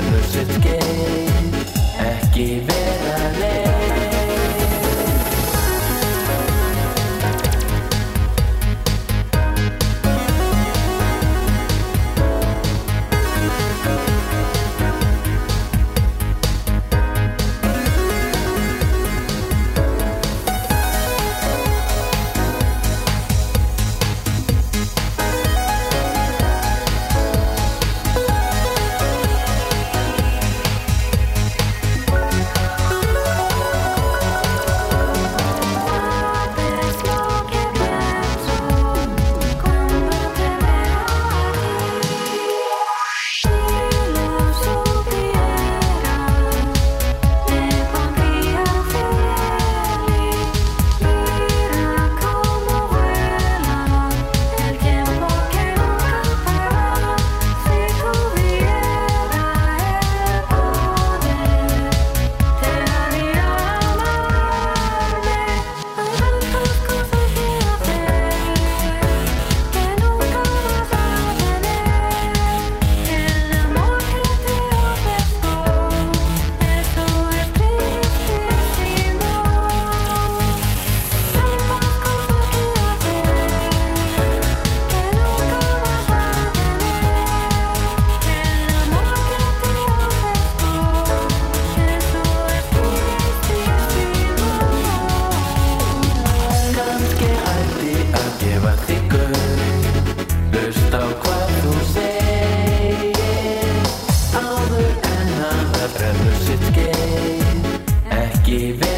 There's Ekki vera